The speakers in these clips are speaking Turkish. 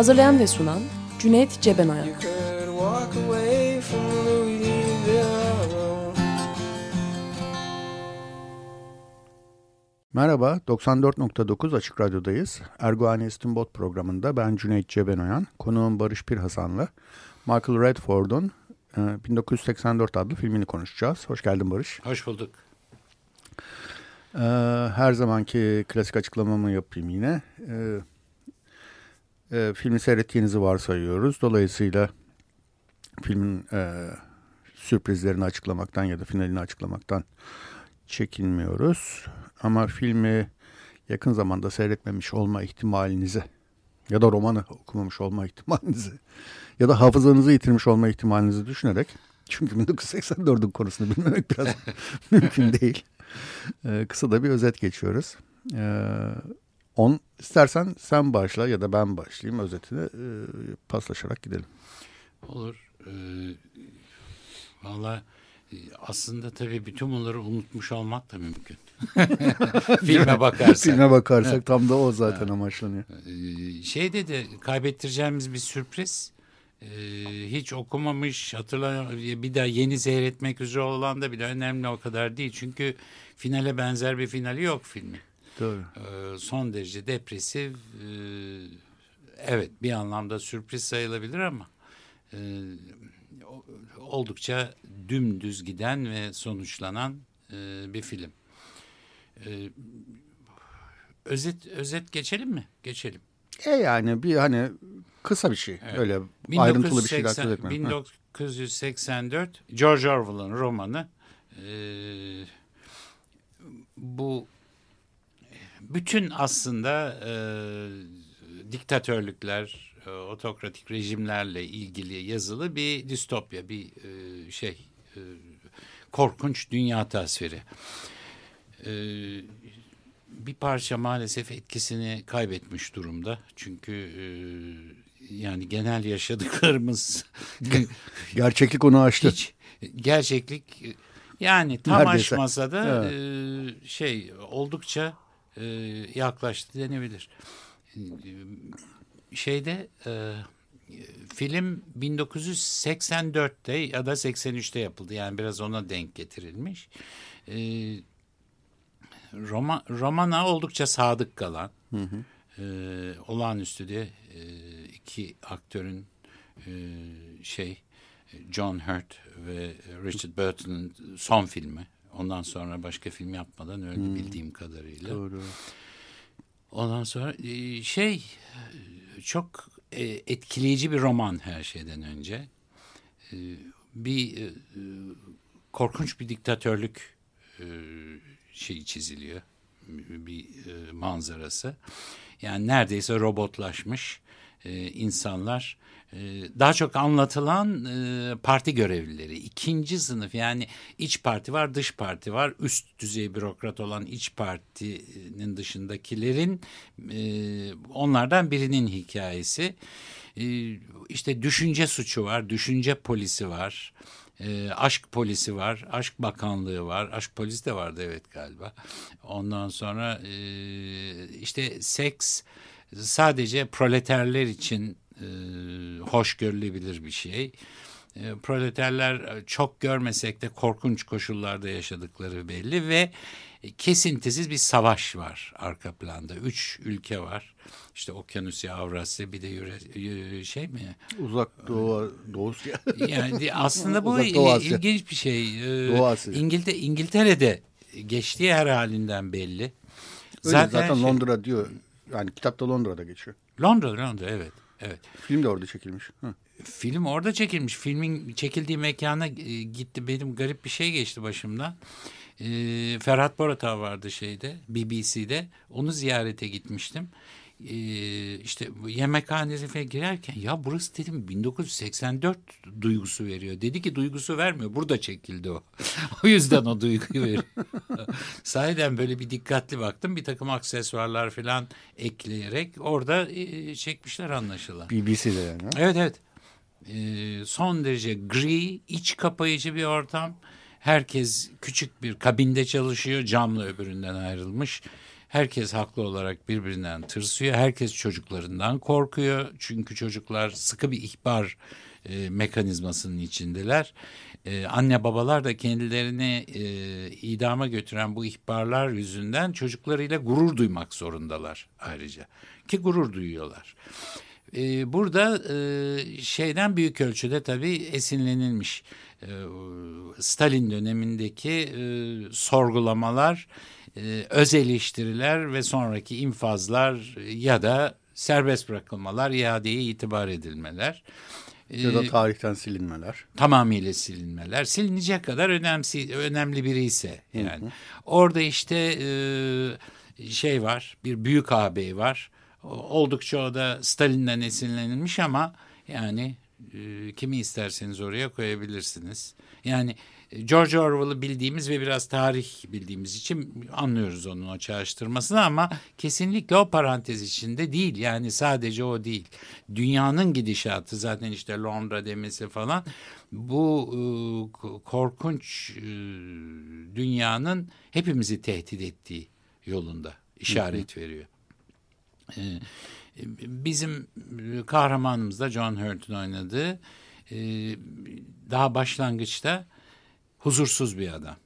Hazırlayan ve sunan Cüneyt Cebenayak. Merhaba, 94.9 Açık Radyo'dayız. Erguani İstinbot programında ben Cüneyt Cebenoyan, konuğum Barış Pirhasan'la Michael Redford'un 1984 adlı filmini konuşacağız. Hoş geldin Barış. Hoş bulduk. Ee, her zamanki klasik açıklamamı yapayım yine. E, filmi seyrettiğinizi varsayıyoruz. Dolayısıyla filmin e, sürprizlerini açıklamaktan ya da finalini açıklamaktan çekinmiyoruz. Ama filmi yakın zamanda seyretmemiş olma ihtimalinizi ya da romanı okumamış olma ihtimalinizi ya da hafızanızı yitirmiş olma ihtimalinizi düşünerek çünkü 1984'ün konusunu bilmemek biraz mümkün değil. Ee, kısa da bir özet geçiyoruz. Ee, on istersen sen başla ya da ben başlayayım özetini e, paslaşarak gidelim. Olur. Ee, Valla e, aslında tabii bütün bunları unutmuş olmak da mümkün. Filme bakarsak. Filme bakarsak tam da o zaten amaçlanıyor. Ee, şeyde de kaybettireceğimiz bir sürpriz. Ee, hiç okumamış, hatırla bir daha yeni seyretmek üzere olan da bile önemli o kadar değil. Çünkü finale benzer bir finali yok filmin. Doğru. Ee, son derece depresif. E, evet bir anlamda sürpriz sayılabilir ama e, oldukça dümdüz giden ve sonuçlanan e, bir film. özet özet geçelim mi? Geçelim. E yani bir hani kısa bir şey. Evet. Öyle 1980, ayrıntılı bir şeyler söz etmem. 1984 George Orwell'ın romanı. bu bütün aslında e, diktatörlükler, e, otokratik rejimlerle ilgili yazılı bir distopya, bir e, şey, e, korkunç dünya tasviri. E, bir parça maalesef etkisini kaybetmiş durumda. Çünkü e, yani genel yaşadıklarımız gerçeklik onu aştı. Hiç gerçeklik yani tam Neredeyse. aşmasa da evet. e, şey oldukça e, yaklaştı denebilir. Şeyde e, film 1984'te ya da 83'te yapıldı. Yani biraz ona denk getirilmiş. E, Roma, romana oldukça sadık kalan hı hı. E, olağanüstü de e, iki aktörün e, şey John Hurt ve Richard Burton'ın son filmi Ondan sonra başka film yapmadan öldü hmm. bildiğim kadarıyla. Doğru. Ondan sonra e, şey çok e, etkileyici bir roman her şeyden önce. E, bir korkunç bir diktatörlük şeyi çiziliyor. Bir manzarası. Yani neredeyse robotlaşmış insanlar daha çok anlatılan e, parti görevlileri. ikinci sınıf yani iç parti var dış parti var. Üst düzey bürokrat olan iç partinin dışındakilerin e, onlardan birinin hikayesi. E, işte düşünce suçu var, düşünce polisi var. aşk polisi var, aşk bakanlığı var, aşk polisi de vardı evet galiba. Ondan sonra işte seks sadece proleterler için e, hoş görülebilir bir şey. E, proleterler e, çok görmesek de korkunç koşullarda yaşadıkları belli ve kesintisiz bir savaş var arka planda. Üç ülke var. İşte Okyanusya, Avrasya bir de yüre, şey mi? Uzak Doğu, Doğusya. Yani aslında bu ilginç bir şey. Doğu Asya. İngiltere, İngiltere'de geçtiği her halinden belli. Öyle, zaten zaten şey, Londra diyor. Yani kitapta Londra'da geçiyor. Londra, Londra evet. Evet. Film de orada çekilmiş. Hı. Film orada çekilmiş. Filmin çekildiği mekana e, gitti. Benim garip bir şey geçti başımdan. E, Ferhat Borata vardı şeyde BBC'de. Onu ziyarete gitmiştim. İşte yemekhanesi falan girerken ya burası dedim 1984 duygusu veriyor. Dedi ki duygusu vermiyor. Burada çekildi o. o yüzden o duyguyu veriyor. Sahiden böyle bir dikkatli baktım. Bir takım aksesuarlar falan ekleyerek orada çekmişler anlaşılan. BBC'de yani. Evet evet. Son derece gri, iç kapayıcı bir ortam. Herkes küçük bir kabinde çalışıyor. Camla öbüründen ayrılmış. Herkes haklı olarak birbirinden tırsıyor. Herkes çocuklarından korkuyor. Çünkü çocuklar sıkı bir ihbar e, mekanizmasının içindeler. E, anne babalar da kendilerini e, idama götüren bu ihbarlar yüzünden çocuklarıyla gurur duymak zorundalar ayrıca. Ki gurur duyuyorlar. E, burada e, şeyden büyük ölçüde tabii esinlenilmiş. E, Stalin dönemindeki e, sorgulamalar e, öz eleştiriler ve sonraki infazlar ya da serbest bırakılmalar, iadeye itibar edilmeler. Ya da e, tarihten silinmeler. Tamamıyla silinmeler. Silinecek kadar önemsi, önemli biri ise yani. Hı hı. Orada işte e, şey var, bir büyük ağabey var. Oldukça o da Stalin'den esinlenilmiş ama yani e, kimi isterseniz oraya koyabilirsiniz. Yani George Orwell'ı bildiğimiz ve biraz tarih bildiğimiz için anlıyoruz onun o çağrıştırmasını ama kesinlikle o parantez içinde değil. Yani sadece o değil. Dünyanın gidişatı zaten işte Londra demesi falan bu e, korkunç e, dünyanın hepimizi tehdit ettiği yolunda işaret veriyor. E, bizim kahramanımız da John Hurt'un oynadığı e, daha başlangıçta huzursuz bir adam.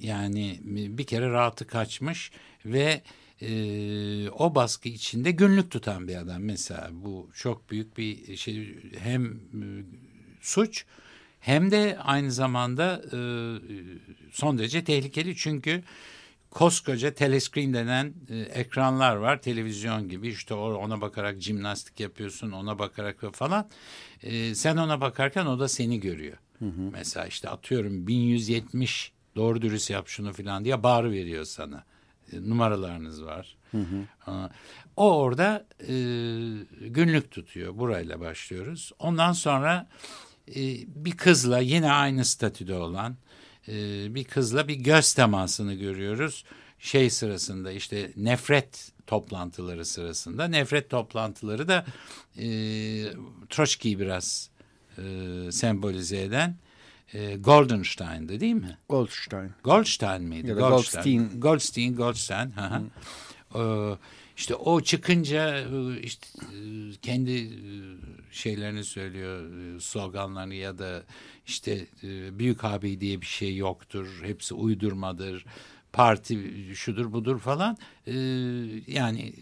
Yani bir kere rahatı kaçmış ve e, o baskı içinde günlük tutan bir adam mesela. Bu çok büyük bir şey hem e, suç hem de aynı zamanda e, son derece tehlikeli çünkü koskoca telescreen denen e, ekranlar var televizyon gibi işte ona bakarak jimnastik yapıyorsun ona bakarak falan e, sen ona bakarken o da seni görüyor. Hı hı. Mesela işte atıyorum 1170 doğru dürüst yap şunu falan diye bağır veriyor sana. E, numaralarınız var. Hı hı. O orada e, günlük tutuyor. Burayla başlıyoruz. Ondan sonra e, bir kızla yine aynı statüde olan e, bir kızla bir göz temasını görüyoruz. Şey sırasında işte nefret toplantıları sırasında. Nefret toplantıları da e, Troçki'yi biraz e, sembolize eden e, Goldenstein'dı değil mi? Goldstein. Goldstein miydi? Ya da Goldstein. Goldstein, Goldstein. Hı hı. İşte o çıkınca e, işte e, kendi e, şeylerini söylüyor, sloganlarını ya da işte büyük abi diye bir şey yoktur, hepsi uydurmadır, parti şudur budur falan. Yani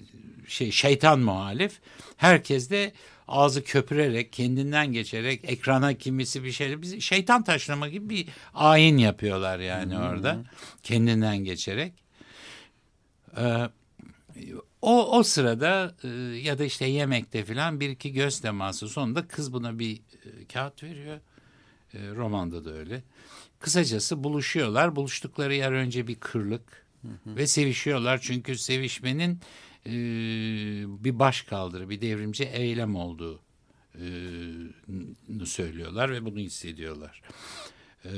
şey şeytan muhalif. Herkes de ağzı köpürerek, kendinden geçerek ekrana kimisi bir şey, biz şeytan taşlama gibi bir ayin yapıyorlar yani hmm. orada. Kendinden geçerek. Ee, o, o sırada e, ya da işte yemekte falan bir iki göz teması sonunda kız buna bir e, kağıt veriyor. E, romanda da öyle. Kısacası buluşuyorlar. Buluştukları yer önce bir kırlık hı hı. ve sevişiyorlar. Çünkü sevişmenin e, bir baş kaldırı, bir devrimci eylem olduğu e, söylüyorlar ve bunu hissediyorlar. E,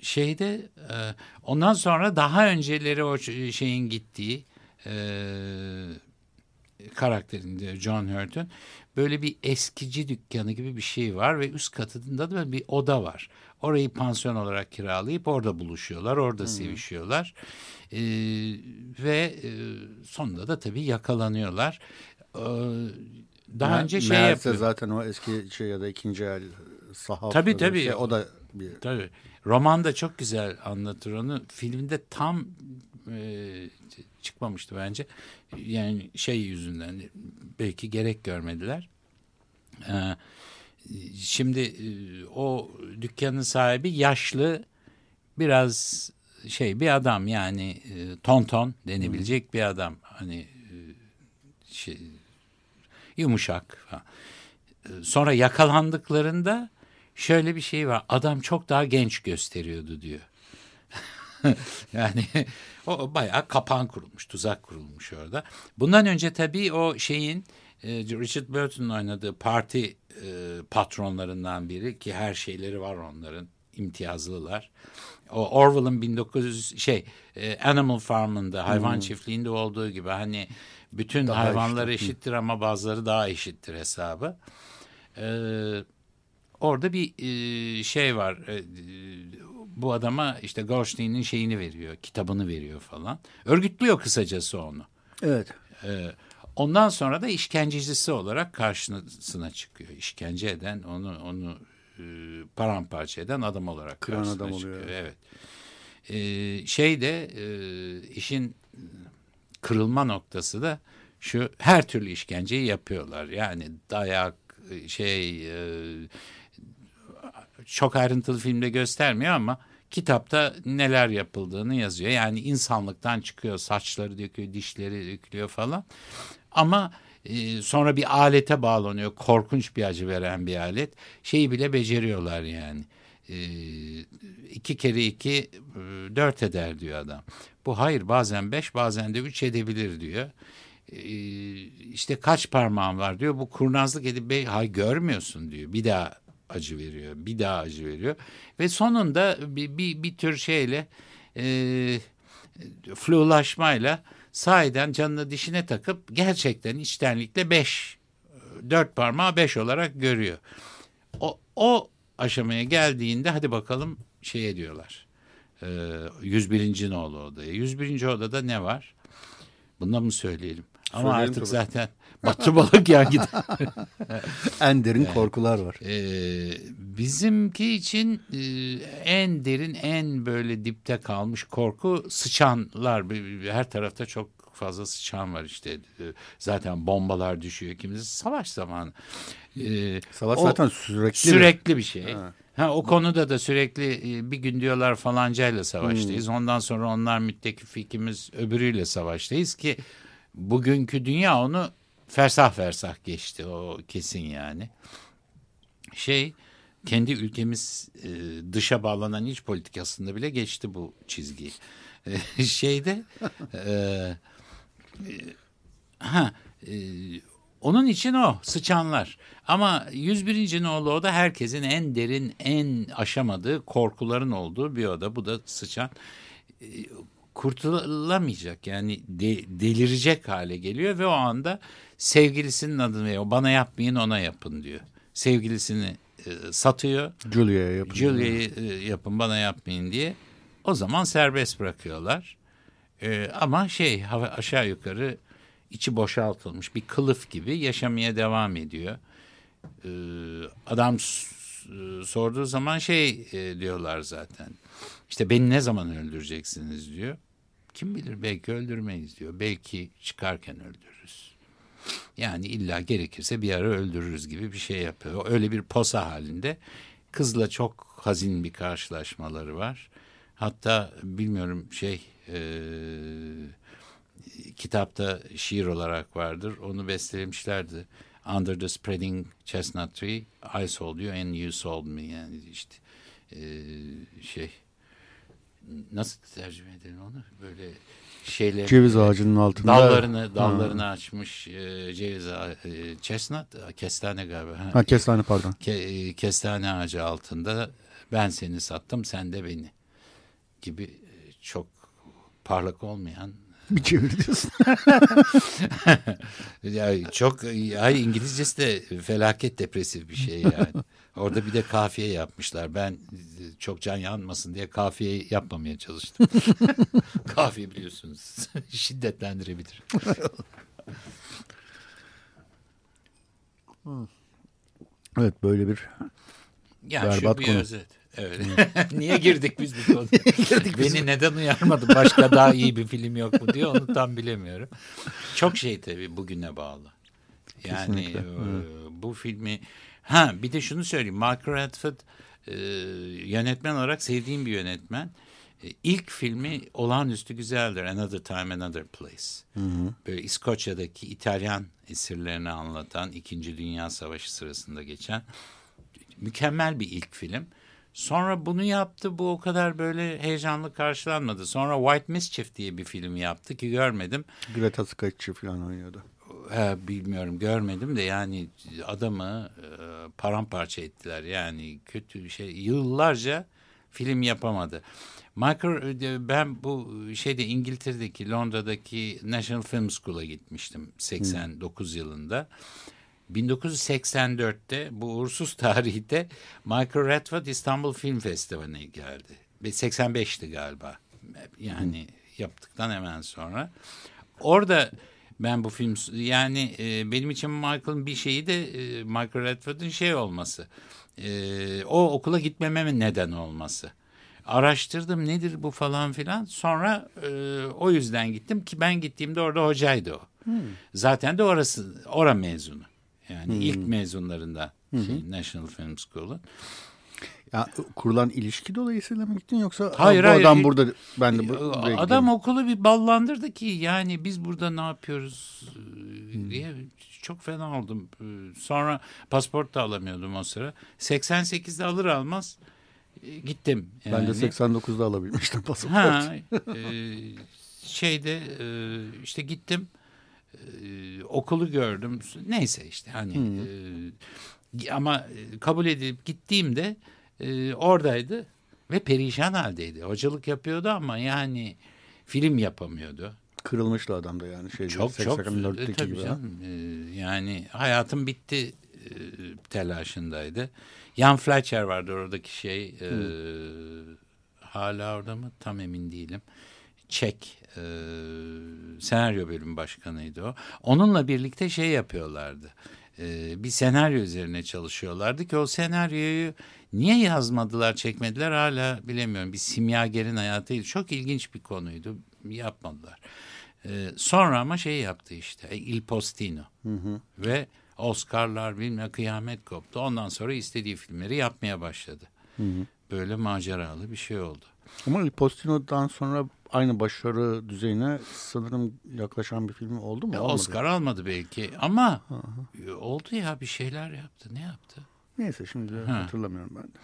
şeyde e, ondan sonra daha önceleri o şeyin gittiği e, karakterinde John Hurt'un böyle bir eskici dükkanı gibi bir şey var ve üst katında da bir oda var. Orayı pansiyon olarak kiralayıp orada buluşuyorlar, orada hmm. sevişiyorlar. E, ve e, sonunda da tabii yakalanıyorlar. E, daha Me önce şey yapıyor. zaten o eski şey ya da ikinci el sahaf. Tabii tabii. Şey, o da bir... Tabii. Roman da çok güzel anlatır onu. Filmde tam e, çıkmamıştı bence. Yani şey yüzünden belki gerek görmediler. Ee, şimdi e, o dükkanın sahibi yaşlı biraz şey bir adam yani e, tonton denebilecek hmm. bir adam. Hani e, şey yumuşak. Sonra yakalandıklarında şöyle bir şey var. Adam çok daha genç gösteriyordu diyor. yani O bayağı kapan kurulmuş, tuzak kurulmuş orada. Bundan önce tabii o şeyin Richard Burton'un oynadığı parti e, patronlarından biri ki her şeyleri var onların imtiyazlılar. O Orwell'ın 1900 şey e, Animal Farm'ında hayvan hmm. çiftliğinde olduğu gibi hani bütün daha hayvanlar eşit. eşittir ama bazıları daha eşittir hesabı. Ee, orada bir e, şey var. E, bu adama işte Goldstein'in şeyini veriyor, kitabını veriyor falan. Örgütlüyor kısacası onu. Evet. Ee, ondan sonra da işkencecisi olarak karşısına çıkıyor. İşkence eden, onu onu e, paramparça eden adam olarak Kıran karşısına adam çıkıyor. oluyor. Evet. Ee, şey de e, işin kırılma noktası da şu her türlü işkenceyi yapıyorlar. Yani dayak, şey e, çok ayrıntılı filmde göstermiyor ama kitapta neler yapıldığını yazıyor. Yani insanlıktan çıkıyor, saçları döküyor, dişleri dökülüyor falan. Ama e, sonra bir alete bağlanıyor. Korkunç bir acı veren bir alet. Şeyi bile beceriyorlar yani. E, iki kere iki e, dört eder diyor adam. Bu hayır bazen beş bazen de üç edebilir diyor. E, işte kaç parmağın var diyor. Bu kurnazlık edip hay görmüyorsun diyor. Bir daha acı veriyor. Bir daha acı veriyor. Ve sonunda bir, bir, bir tür şeyle e, flulaşmayla sahiden canını dişine takıp gerçekten içtenlikle beş, dört parmağı beş olarak görüyor. O, o aşamaya geldiğinde hadi bakalım şey ediyorlar. E, 101. nolu odaya. 101. odada ne var? Bundan mı söyleyelim? Ama Söyleyelim artık tabii. zaten Batı balık yan gider. en derin yani, korkular var. E, bizimki için e, en derin, en böyle dipte kalmış korku sıçanlar. Her tarafta çok fazla sıçan var işte. E, zaten bombalar düşüyor kimisi. Savaş zamanı. E, Savaş zaten sürekli. Sürekli bir şey. Ha. Ha, o konuda da sürekli e, bir gün diyorlar falancayla savaştayız. Hmm. Ondan sonra onlar müttefikimiz öbürüyle savaştayız ki bugünkü dünya onu fersah fersah geçti o kesin yani. Şey kendi ülkemiz e, dışa bağlanan iç politikasında bile geçti bu çizgi. E, şeyde e, e, ha e, onun için o sıçanlar. Ama 101. nolu oda herkesin en derin, en aşamadığı korkuların olduğu bir oda. Bu da sıçan. Kurtulamayacak yani de, delirecek hale geliyor ve o anda sevgilisinin adını veriyor. Bana yapmayın ona yapın diyor. Sevgilisini e, satıyor. Julia'ya yapın. Julia'yı e, yapın bana yapmayın diye. O zaman serbest bırakıyorlar. E, ama şey aşağı yukarı içi boşaltılmış bir kılıf gibi yaşamaya devam ediyor. E, adam e, sorduğu zaman şey e, diyorlar zaten. İşte beni ne zaman öldüreceksiniz diyor. Kim bilir belki öldürmeyiz diyor. Belki çıkarken öldürürüz. Yani illa gerekirse bir ara öldürürüz gibi bir şey yapıyor. Öyle bir posa halinde. Kızla çok hazin bir karşılaşmaları var. Hatta bilmiyorum şey e, kitapta şiir olarak vardır. Onu bestelemişlerdi. Under the spreading chestnut tree I sold you and you sold me. Yani işte e, şey nasıl tercüme edelim onu? Böyle şeyler ceviz ağacının altında dallarını dallarını ha. açmış e, ceviz ağacı, e, chestnut kestane galiba. Ha, ha kestane pardon. Ke, e, kestane ağacı altında ben seni sattım sen de beni gibi e, çok parlak olmayan bir çevir diyorsun. ya çok ya İngilizcesi de felaket depresif bir şey yani. Orada bir de kafiye yapmışlar. Ben çok can yanmasın diye kafiye yapmamaya çalıştım. kafiye biliyorsunuz şiddetlendirebilir. evet böyle bir yani berbat şu bir konu. özet. Evet. Niye girdik biz bu konuya? girdik Beni neden uyarmadı? Başka daha iyi bir film yok mu diye onu tam bilemiyorum. Çok şey tabii bugüne bağlı. Yani e, bu filmi ha bir de şunu söyleyeyim. Mark Radford e, yönetmen olarak sevdiğim bir yönetmen. E, ilk filmi olağanüstü güzeldir. Another Time, Another Place. Hı hı. Böyle İskoçya'daki İtalyan esirlerini anlatan İkinci Dünya Savaşı sırasında geçen mükemmel bir ilk film. Sonra bunu yaptı. Bu o kadar böyle heyecanlı karşılanmadı. Sonra White Mischief diye bir film yaptı ki görmedim. Greta Sketch'i falan oynuyordu. He, bilmiyorum görmedim de yani adamı e, paramparça ettiler. Yani kötü bir şey. Yıllarca film yapamadı. Michael e, ben bu şeyde İngiltere'deki Londra'daki National Film School'a gitmiştim 89 hmm. yılında. 1984'te bu uğursuz tarihte Michael Radford İstanbul Film Festivali'ne geldi. 85'ti galiba. Yani yaptıktan hemen sonra. Orada ben bu film yani e, benim için Michael'ın bir şeyi de e, Michael Radford'un şey olması. E, o okula gitmeme neden olması. Araştırdım nedir bu falan filan. Sonra e, o yüzden gittim ki ben gittiğimde orada hocaydı o. Hmm. Zaten de orası ora mezunu. Yani hmm. ilk mezunlarından şey, National Film School'un. Ya, kurulan ilişki dolayısıyla mı gittin yoksa hayır, bu hayır, adam burada ben de buraya Adam gideyim. okulu bir ballandırdı ki yani biz burada ne yapıyoruz hmm. diye çok fena oldum. Sonra pasport da alamıyordum o sıra. 88'de alır almaz e, gittim. Yani. Ben de 89'da alabilmiştim pasaport. Ha, e, şeyde e, işte gittim e, okulu gördüm. Neyse işte hani hmm. e, ama kabul edilip gittiğimde e, oradaydı ve perişan haldeydi. Hocalık yapıyordu ama yani film yapamıyordu. Kırılmıştı adam da yani şey çok çok e, tabii gibi. Canım, e, yani hayatım bitti e, telaşındaydı. Jan Fletcher vardı oradaki şey. E, hmm. hala orada mı? Tam emin değilim. Çek e, senaryo bölüm başkanıydı o. Onunla birlikte şey yapıyorlardı. E, bir senaryo üzerine çalışıyorlardı ki o senaryoyu niye yazmadılar, çekmediler hala bilemiyorum. Bir simyagerin hayatıydı. Çok ilginç bir konuydu. Yapmadılar. E, sonra ama şey yaptı işte Il Postino. Hı hı. Ve Oscar'lar bilmem kıyamet koptu. Ondan sonra istediği filmleri yapmaya başladı. Hı hı. Böyle maceralı bir şey oldu. Ama Il Postino'dan sonra aynı başarı düzeyine sanırım yaklaşan bir film oldu mu? E, Oscar almadı belki ama hı hı. oldu ya bir şeyler yaptı. Ne yaptı? Neyse şimdi ha. hatırlamıyorum ben de.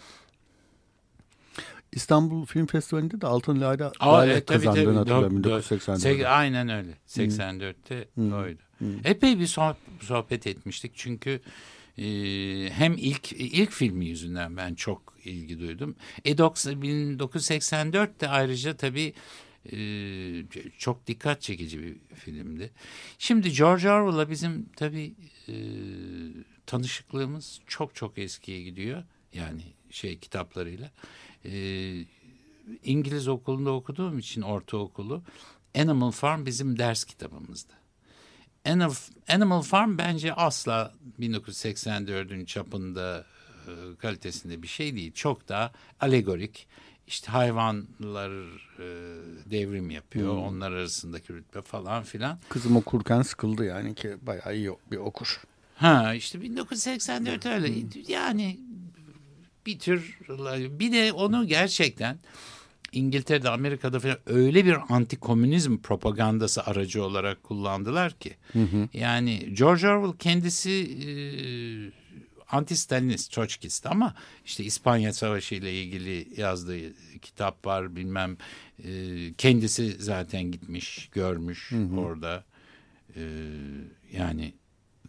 İstanbul Film Festivali'nde de Altın Lale, Lale evet, kazandığını tabii, hatırlıyorum 1984'te. Aynen öyle. 84'te hmm. oydu. Hmm. Epey bir sohbet etmiştik çünkü e, hem ilk ilk filmi yüzünden ben çok ilgi duydum. E 1984'te ayrıca tabii e, çok dikkat çekici bir filmdi. Şimdi George Orwell'la bizim tabii e, tanışıklığımız çok çok eskiye gidiyor. Yani şey kitaplarıyla. E, İngiliz okulunda okuduğum için ortaokulu Animal Farm bizim ders kitabımızdı. Animal Farm bence asla 1984'ün çapında e, kalitesinde bir şey değil. Çok daha alegorik. İşte hayvanlar e, devrim yapıyor. Hmm. Onlar arasındaki rütbe falan filan. Kızım okurken sıkıldı yani ki bayağı iyi bir okur. Ha işte 1984 öyle. Hmm. Yani bir tür bir de onu gerçekten İngiltere'de Amerika'da falan öyle bir anti-komünizm propagandası aracı olarak kullandılar ki. Hı hı. Yani George Orwell kendisi e, anti-Stalinist, Troçkist ama işte İspanya Savaşı ile ilgili yazdığı kitap var bilmem e, kendisi zaten gitmiş görmüş hı hı. orada e, yani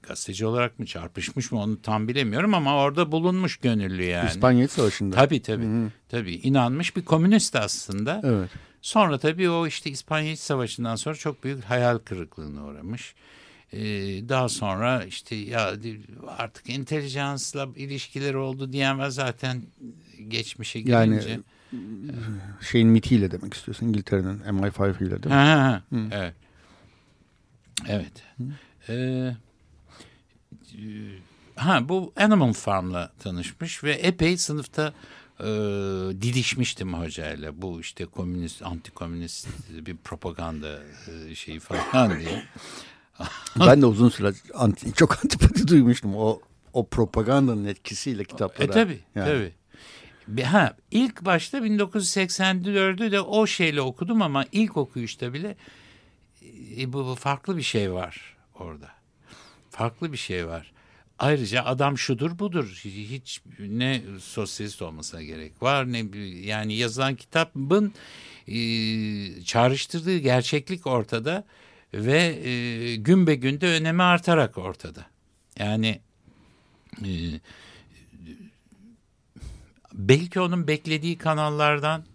gazeteci olarak mı çarpışmış mı onu tam bilemiyorum ama orada bulunmuş gönüllü yani. İspanya Savaşı'nda. Tabii tabii. Hı-hı. Tabii inanmış bir komünist aslında. Evet. Sonra tabii o işte İspanya Savaşı'ndan sonra çok büyük hayal kırıklığına uğramış. Ee, daha sonra işte ya artık entelijansla ilişkileri oldu diyen var zaten geçmişe gelince. Yani şeyin mitiyle demek istiyorsun İngiltere'nin MI5 ile değil mi? Ha, ha, evet. Evet. Ee, ha bu Animal Farm'la tanışmış ve epey sınıfta e, didişmiştim hocayla. Bu işte komünist, anti-komünist bir propaganda e, şeyi falan diye. ben de uzun süre anti, çok antipati duymuştum o o propagandanın etkisiyle kitaplara. E tabi yani. tabi. Ha ilk başta 1984'ü de o şeyle okudum ama ilk okuyuşta bile e, bu farklı bir şey var orada farklı bir şey var. ayrıca adam şudur budur hiç ne sosyalist olmasına gerek var ne yani yazılan kitabın e, çağrıştırdığı gerçeklik ortada ve e, gün be günde önemi artarak ortada. Yani e, belki onun beklediği kanallardan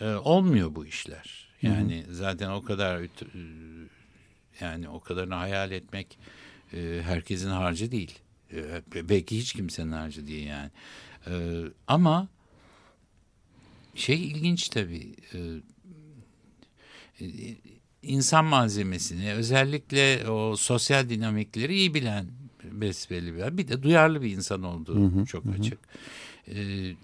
e, olmuyor bu işler. Yani hı hı. zaten o kadar e, yani o kadarını hayal etmek e, herkesin harcı değil. E, belki hiç kimsenin harcı değil yani. E, ama şey ilginç tabii. E, e, insan malzemesini özellikle o sosyal dinamikleri iyi bilen besbelli bir bir de duyarlı bir insan olduğu hı hı, çok hı. açık. Ee,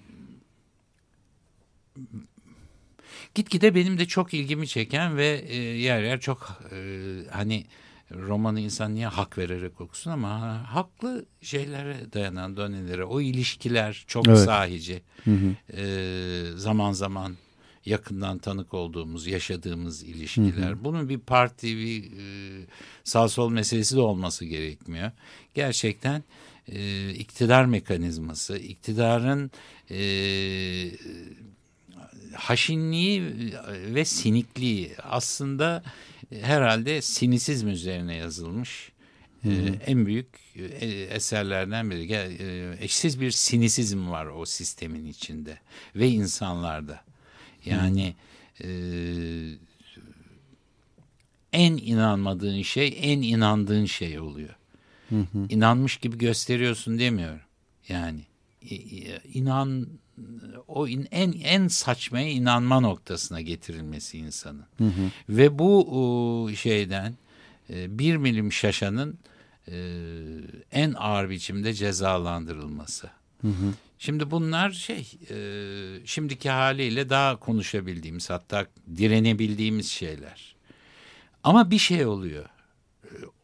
gitgide benim de çok ilgimi çeken ve e, yer yer çok e, hani romanı insan niye hak vererek okusun ama haklı şeylere dayanan dönelere o ilişkiler çok evet. sahici. Hı hı. E, zaman zaman yakından tanık olduğumuz, yaşadığımız ilişkiler. Hı hı. Bunun bir parti, bir e, sağ sol meselesi de olması gerekmiyor. Gerçekten e, iktidar mekanizması, iktidarın e, haşinliği ve sinikliği aslında herhalde sinisizm üzerine yazılmış. Hı hı. Ee, en büyük e, eserlerden biri. E, eşsiz bir sinisizm var o sistemin içinde ve insanlarda. Yani e, en inanmadığın şey en inandığın şey oluyor. Hı hı. İnanmış gibi gösteriyorsun demiyorum. Yani inan o in, en en saçmaya inanma noktasına getirilmesi insanın. Hı hı. Ve bu şeyden e, bir milim şaşanın e, en ağır biçimde cezalandırılması. Hı hı. Şimdi bunlar şey e, şimdiki haliyle daha konuşabildiğimiz hatta direnebildiğimiz şeyler. Ama bir şey oluyor.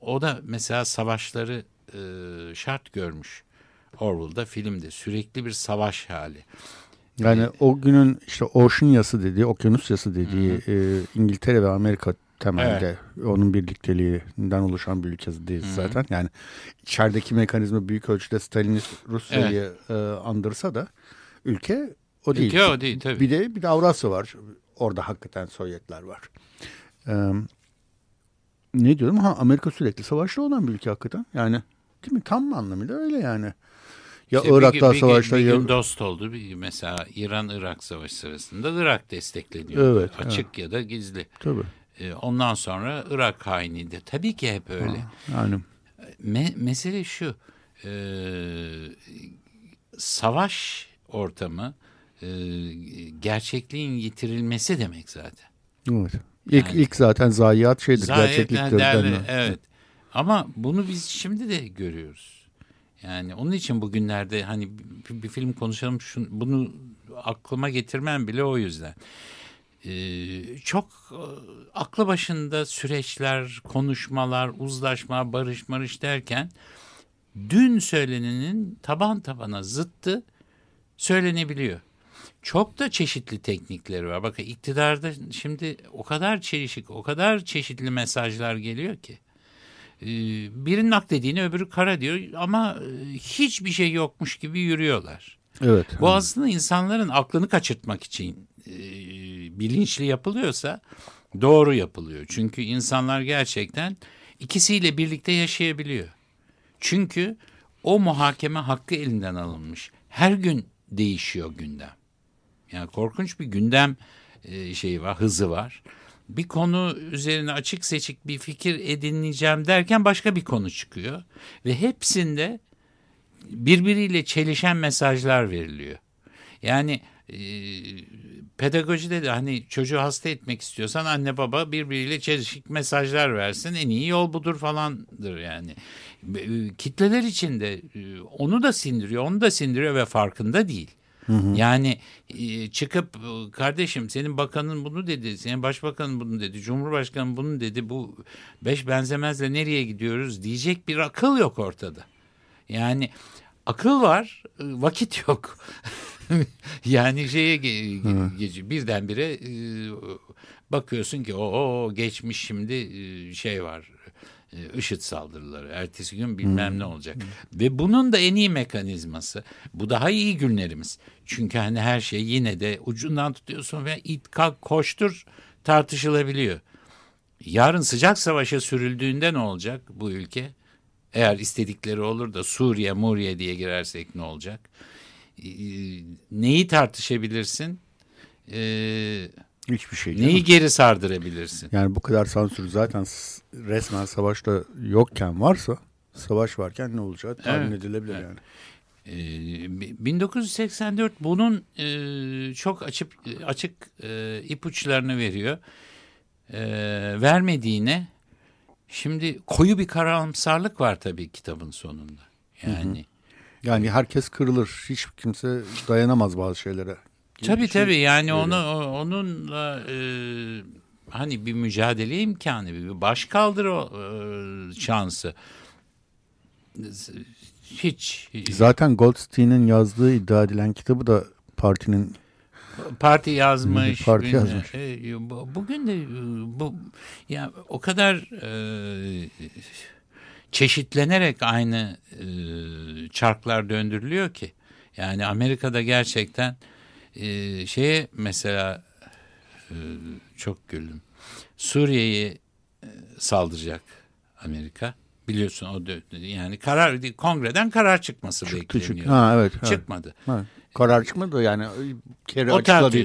O da mesela savaşları e, şart görmüş. Orwell'da filmde sürekli bir savaş hali. Yani ee, o günün işte Ocean yası dediği, okyanus yası dediği e, İngiltere ve Amerika temelde evet. onun birlikteliğinden oluşan bir ülkedeyiz Hı-hı. zaten. Yani içerideki mekanizma büyük ölçüde Stalinist Rusya'yı evet. e, andırsa da ülke o değil. Ülke o değil tabii. Bir de bir de Avrasya var. Orada hakikaten Sovyetler var. Ee, ne diyorum? Ha Amerika sürekli savaşta olan bir ülke hakikaten. Yani değil mi? Tam anlamıyla öyle yani. Ya işte Irak'ta bir, savaşta bir, bir gün dost oldu. Bir, mesela İran-Irak savaşı sırasında Irak destekleniyor. Evet, Açık evet. ya da gizli. Tabii. Ee, ondan sonra Irak hainiydi. Tabii ki hep öyle. Ha, yani. Me mesele şu. E, savaş ortamı e, gerçekliğin yitirilmesi demek zaten. Evet. İlk, yani, ilk zaten zayiat şeydir, zayiat, gerçekliktir. Derli, evet. Ama bunu biz şimdi de görüyoruz. Yani onun için bugünlerde hani bir, bir film konuşalım şunu, bunu aklıma getirmem bile o yüzden. Ee, çok e, aklı başında süreçler, konuşmalar, uzlaşma, barış marış derken dün söylenenin taban tabana zıttı söylenebiliyor. Çok da çeşitli teknikleri var. Bakın iktidarda şimdi o kadar çelişik, o kadar çeşitli mesajlar geliyor ki. Ee, birinin ak dediğini öbürü kara diyor ama e, hiçbir şey yokmuş gibi yürüyorlar. Evet. Bu aslında insanların aklını kaçırtmak için e, bilinçli yapılıyorsa doğru yapılıyor. Çünkü insanlar gerçekten ikisiyle birlikte yaşayabiliyor. Çünkü o muhakeme hakkı elinden alınmış. Her gün değişiyor gündem. Yani korkunç bir gündem e, şeyi var, hızı var bir konu üzerine açık seçik bir fikir edineceğim derken başka bir konu çıkıyor. Ve hepsinde birbiriyle çelişen mesajlar veriliyor. Yani e, pedagojide de hani çocuğu hasta etmek istiyorsan anne baba birbiriyle çelişik mesajlar versin en iyi yol budur falandır yani. E, kitleler içinde e, onu da sindiriyor onu da sindiriyor ve farkında değil. Hı hı. Yani e, çıkıp kardeşim senin bakanın bunu dedi, senin başbakanın bunu dedi, cumhurbaşkanın bunu dedi. Bu beş benzemezle nereye gidiyoruz diyecek bir akıl yok ortada. Yani akıl var, vakit yok. yani şeye ge ge birdenbire bakıyorsun ki o geçmiş şimdi şey var e, IŞİD saldırıları. Ertesi gün bilmem hmm. ne olacak. Hmm. Ve bunun da en iyi mekanizması. Bu daha iyi günlerimiz. Çünkü hani her şey yine de ucundan tutuyorsun ve it kalk koştur tartışılabiliyor. Yarın sıcak savaşa sürüldüğünde ne olacak bu ülke? Eğer istedikleri olur da Suriye, Muriye diye girersek ne olacak? Ee, neyi tartışabilirsin? Ee, Hiçbir şey. Neyi geri sardırabilirsin? Yani bu kadar sansür zaten resmen savaşta yokken varsa savaş varken ne olacağı tahmin evet, edilebilir evet. yani. 1984 ee, bunun e, çok açık açık e, ipuçlarını veriyor. E, vermediğine şimdi koyu bir karamsarlık var tabii kitabın sonunda. Yani hı hı. Yani herkes kırılır. Hiç kimse dayanamaz bazı şeylere. Tabii şey tabii yani böyle. onu onunla e, hani bir mücadele imkanı, bir baş kaldırı e, şansı hiç. Zaten Goldstein'in yazdığı iddia edilen kitabı da partinin parti yazmış. Parti yazmış. E, bugün de e, bu ya o kadar e, çeşitlenerek aynı e, çarklar döndürülüyor ki. Yani Amerika'da gerçekten e, şeye mesela e, çok güldüm. Suriye'yi e, saldıracak Amerika. Biliyorsun o yani karar kongreden karar çıkması Çıktı, bekleniyor. Çık. Ha evet. Çıkmadı. Evet. Karar çıkmadı yani kere o.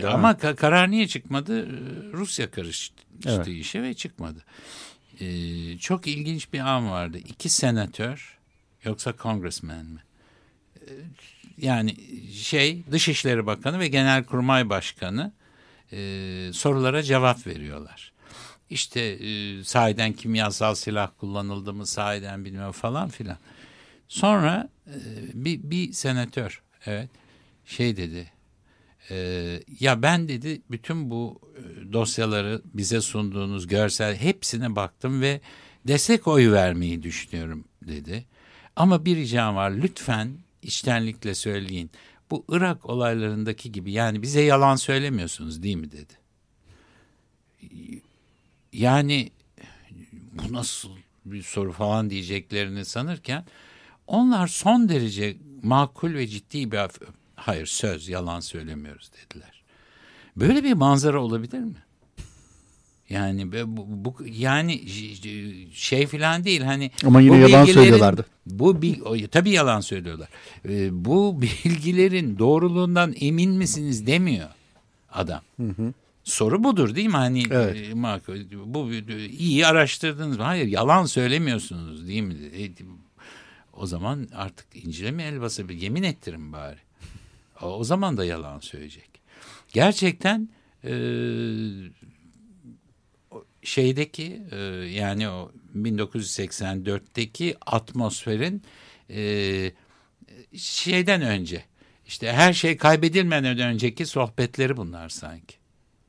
Ama ka karar niye çıkmadı? Rusya karıştı evet. işe ve çıkmadı. Ee, çok ilginç bir an vardı. İki senatör yoksa congressman mi? Ee, yani şey Dışişleri Bakanı ve Genelkurmay Başkanı e, sorulara cevap veriyorlar. İşte e, sahiden kimyasal silah kullanıldı mı sahiden bilmem falan filan. Sonra e, bir, bir senatör evet şey dedi e, ya ben dedi bütün bu e, dosyaları bize sunduğunuz görsel hepsine baktım ve destek oy vermeyi düşünüyorum dedi. Ama bir ricam var lütfen içtenlikle söyleyin. Bu Irak olaylarındaki gibi yani bize yalan söylemiyorsunuz değil mi dedi. Yani bu nasıl bir soru falan diyeceklerini sanırken onlar son derece makul ve ciddi bir hayır söz yalan söylemiyoruz dediler. Böyle bir manzara olabilir mi? Yani bu, bu yani şey falan değil hani ama yine yalan söylüyorlardı. Bu bil, tabii yalan söylüyorlar. Ee, bu bilgilerin doğruluğundan emin misiniz demiyor adam. Hı hı. Soru budur değil mi? Hani evet. e, bu iyi araştırdınız mı? Hayır yalan söylemiyorsunuz değil mi? E, o zaman artık incile mi el bir yemin ettirin bari. O, zaman da yalan söyleyecek. Gerçekten e, şeydeki e, yani o 1984'teki atmosferin e, şeyden önce işte her şey kaybedilmeden önceki sohbetleri bunlar sanki.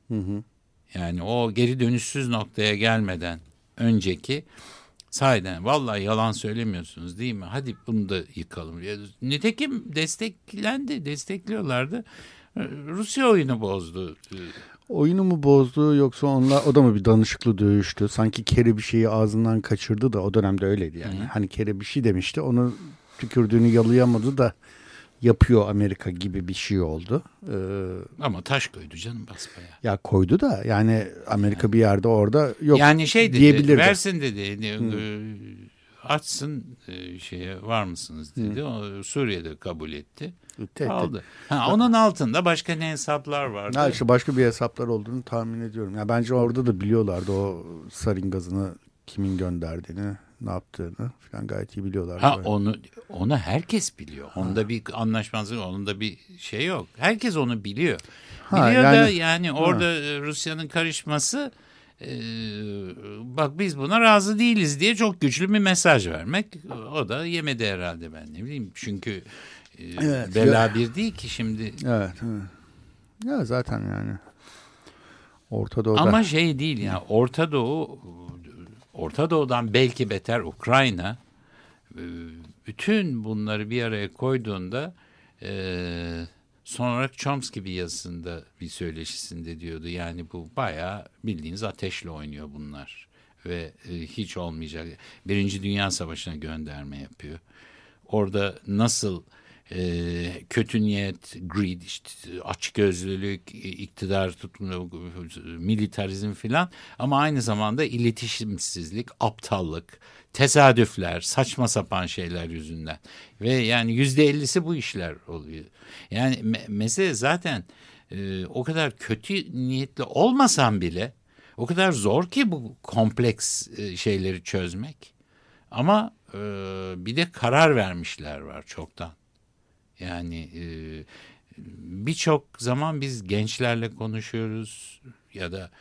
Hı hı. Yani o geri dönüşsüz noktaya gelmeden önceki sahiden vallahi yalan söylemiyorsunuz değil mi? Hadi bunu da yıkalım. Nitekim desteklendi, destekliyorlardı. Rusya oyunu bozdu. Oyunu mu bozdu yoksa onlar o da mı bir danışıklı dövüştü? Sanki Kere bir şeyi ağzından kaçırdı da o dönemde öyleydi yani. Hı. Hani Kere bir şey demişti onu tükürdüğünü yalayamadı da yapıyor Amerika gibi bir şey oldu. Ee, Ama taş koydu canım basbaya. Ya koydu da yani Amerika yani. bir yerde orada yok yani şey dedi, diyebilirdi. Versin dedi. Hmm. Açsın e, şeye var mısınız dedi. Hmm. O Suriye'de kabul etti. Tehdit. Aldı. Ha, onun altında başka ne hesaplar vardı? Ha, işte başka bir hesaplar olduğunu tahmin ediyorum. Ya bence orada da biliyorlardı o sarin gazını kimin gönderdiğini ne yaptığını falan gayet iyi biliyorlar. Ha böyle. onu onu herkes biliyor. Onda ha. bir anlaşmazlık, onun da bir şey yok. Herkes onu biliyor. Ha, biliyor yani, da yani orada ha. Rusya'nın karışması e, bak biz buna razı değiliz diye çok güçlü bir mesaj vermek. O da yemedi herhalde ben ne bileyim. Çünkü e, evet, bela ya. bir değil ki şimdi. Evet, evet. Ya zaten yani. Orta Doğu'da. Ama şey değil yani Orta Doğu Orta Doğu'dan belki beter Ukrayna e, bütün bunları bir araya koyduğunda e, son olarak Chomsky bir yazısında bir söyleşisinde diyordu. Yani bu bayağı bildiğiniz ateşle oynuyor bunlar. ve e, hiç olmayacak. Birinci Dünya Savaşı'na gönderme yapıyor. Orada nasıl e, kötü niyet, greed, işte açgözlülük, iktidar tutma, militarizm filan ama aynı zamanda iletişimsizlik, aptallık, tesadüfler, saçma sapan şeyler yüzünden ve yani yüzde ellisi bu işler oluyor. Yani me mesele zaten e, o kadar kötü niyetli olmasan bile o kadar zor ki bu kompleks e, şeyleri çözmek. Ama e, bir de karar vermişler var çoktan. Yani e, birçok zaman biz gençlerle konuşuyoruz ya da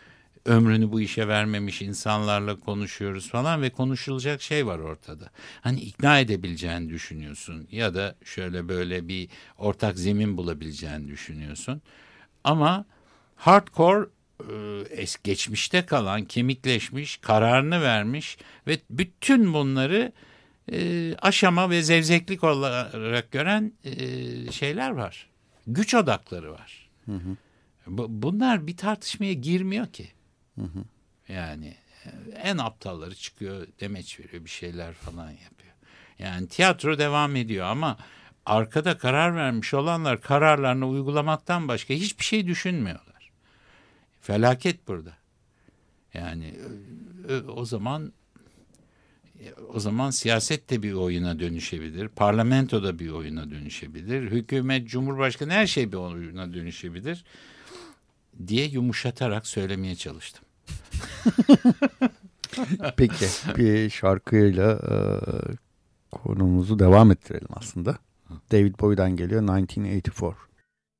ömrünü bu işe vermemiş insanlarla konuşuyoruz falan ve konuşulacak şey var ortada. Hani ikna edebileceğini düşünüyorsun ya da şöyle böyle bir ortak zemin bulabileceğini düşünüyorsun. Ama hardcore e, geçmişte kalan, kemikleşmiş, kararını vermiş ve bütün bunları e, aşama ve zevzeklik olarak gören e, şeyler var. Güç odakları var. Hı hı. Bunlar bir tartışmaya girmiyor ki. Hı hı. Yani en aptalları çıkıyor demeç veriyor bir şeyler falan yapıyor. Yani tiyatro devam ediyor ama arkada karar vermiş olanlar kararlarını uygulamaktan başka hiçbir şey düşünmüyorlar. Felaket burada. Yani o zaman o zaman siyaset de bir oyuna dönüşebilir. Parlamento da bir oyuna dönüşebilir. Hükümet, cumhurbaşkanı her şey bir oyuna dönüşebilir diye yumuşatarak söylemeye çalıştım. Peki bir şarkıyla e, konumuzu devam ettirelim aslında. David Bowie'den geliyor 1984.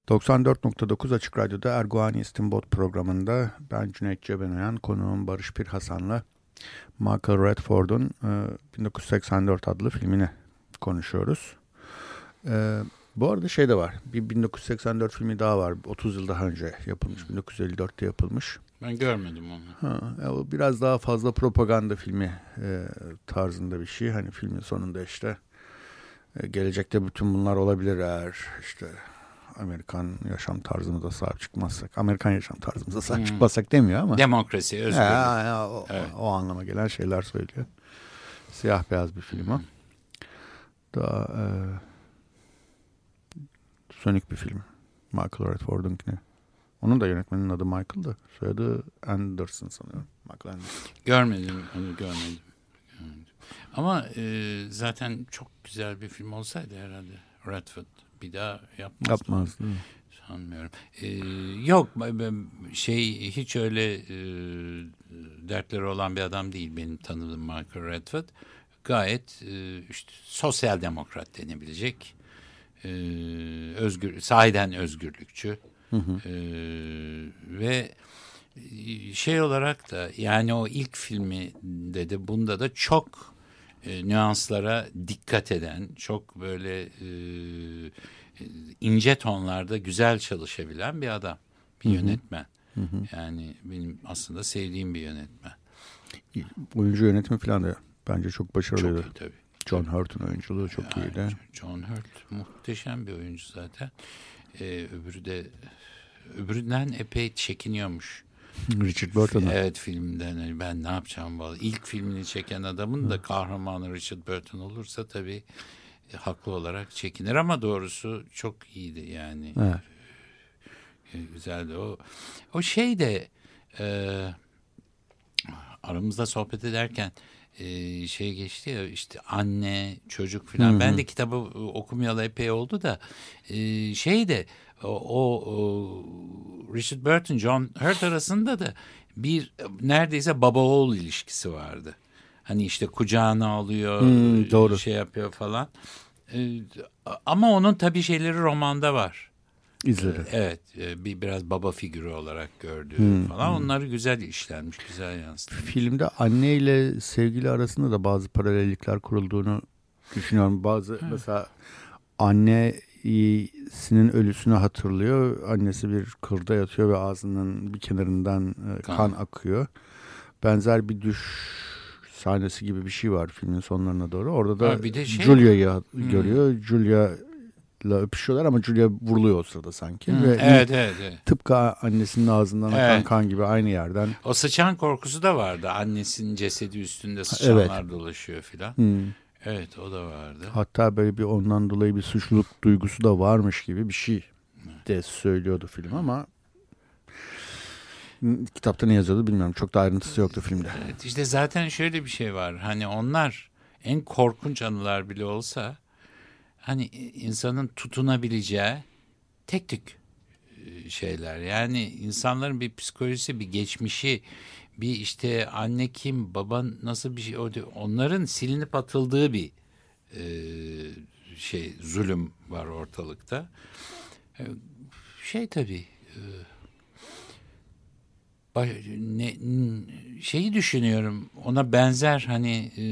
94.9 Açık Radyo'da Erguani İstinbot programında ben Cüneyt Cebenoyan, konuğum Barış Pir Hasan'la Michael Redford'un e, 1984 adlı filmini konuşuyoruz. E, bu arada şey de var. Bir 1984 filmi daha var. 30 yıl daha önce yapılmış. 1954'te yapılmış. Ben görmedim onu. Ha, o biraz daha fazla propaganda filmi e, tarzında bir şey. Hani filmin sonunda işte e, gelecekte bütün bunlar olabilir eğer işte Amerikan yaşam tarzımıza sahip çıkmazsak, Amerikan yaşam tarzımıza sahip hmm. çıkmazsak demiyor ama. Demokrasi, özgürlük. Ya, ya, o, evet. o anlama gelen şeyler söylüyor. Siyah beyaz bir film o. Daha e, sönük bir film. Michael Redford'unkine. Onun da yönetmenin adı Michael da. Soyadı Anderson sanıyorum. Michael Anderson. Görmedim, onu görmedim. görmedim. Ama e, zaten çok güzel bir film olsaydı herhalde Redford bir daha yapmaz. Yapmaz değil mi? Sanmıyorum. Ee, yok şey hiç öyle e, dertleri olan bir adam değil benim tanıdığım Michael Redford. Gayet e, işte sosyal demokrat denebilecek. E, özgür, sahiden özgürlükçü. Hı hı. E, ve şey olarak da yani o ilk filminde de bunda da çok e, nüanslara dikkat eden, çok böyle e, ince tonlarda güzel çalışabilen bir adam, bir Hı-hı. yönetmen. Hı-hı. Yani benim aslında sevdiğim bir yönetmen. Oyuncu yönetimi falan da bence çok başarılıydı. Çok iyi tabii. John Hurt'un oyunculuğu çok yani, iyiydi. John Hurt muhteşem bir oyuncu zaten. Ee, öbürü de öbüründen epey çekiniyormuş. Richard Burton'a. Evet filmden hani ben ne yapacağım vallahi. İlk filmini çeken adamın da kahramanı Richard Burton olursa tabii e, haklı olarak çekinir ama doğrusu çok iyiydi yani. Evet. E, güzeldi o. O şey de e, aramızda sohbet ederken e, şey geçti ya işte anne çocuk falan. Ben de kitabı okumayalı epey oldu da e, şey de o, o Richard Burton, John Hurt arasında da bir neredeyse baba oğul ilişkisi vardı. Hani işte kucağına alıyor, hmm, doğru. şey yapıyor falan. Ee, ama onun tabii şeyleri romanda var. İzleri. Ee, evet, e, bir biraz baba figürü olarak gördüğü hmm, falan. Hmm. Onları güzel işlenmiş, güzel yansıtmış. Filmde anne ile sevgili arasında da bazı paralellikler kurulduğunu düşünüyorum. Bazı hmm. mesela anne annesinin ölüsünü hatırlıyor. Annesi bir kırda yatıyor ve ağzının bir kenarından e, kan, kan akıyor. Benzer bir düş sahnesi gibi bir şey var filmin sonlarına doğru. Orada da bir de şey Julia'yı hmm. görüyor. Julia ile öpüşüyorlar ama Julia vuruluyor o sırada sanki. Hı, Ve evet, evet, evet. Tıpkı annesinin ağzından akan Evet. kan gibi aynı yerden. O sıçan korkusu da vardı. Annesinin cesedi üstünde sıçanlar dolaşıyor filan. Hmm. Evet o da vardı. Hatta böyle bir ondan dolayı bir suçluluk duygusu da varmış gibi bir şey de söylüyordu film ama kitapta ne yazıyordu bilmiyorum. Çok da ayrıntısı yoktu filmde. Evet, işte zaten şöyle bir şey var. Hani onlar en korkunç anılar bile olsa hani insanın tutunabileceği tek tük e, şeyler. Yani insanların bir psikolojisi, bir geçmişi, bir işte anne kim, baba nasıl bir şey, onların silinip atıldığı bir e, şey zulüm var ortalıkta. E, Şey tabii e, ne, şeyi düşünüyorum ona benzer hani e,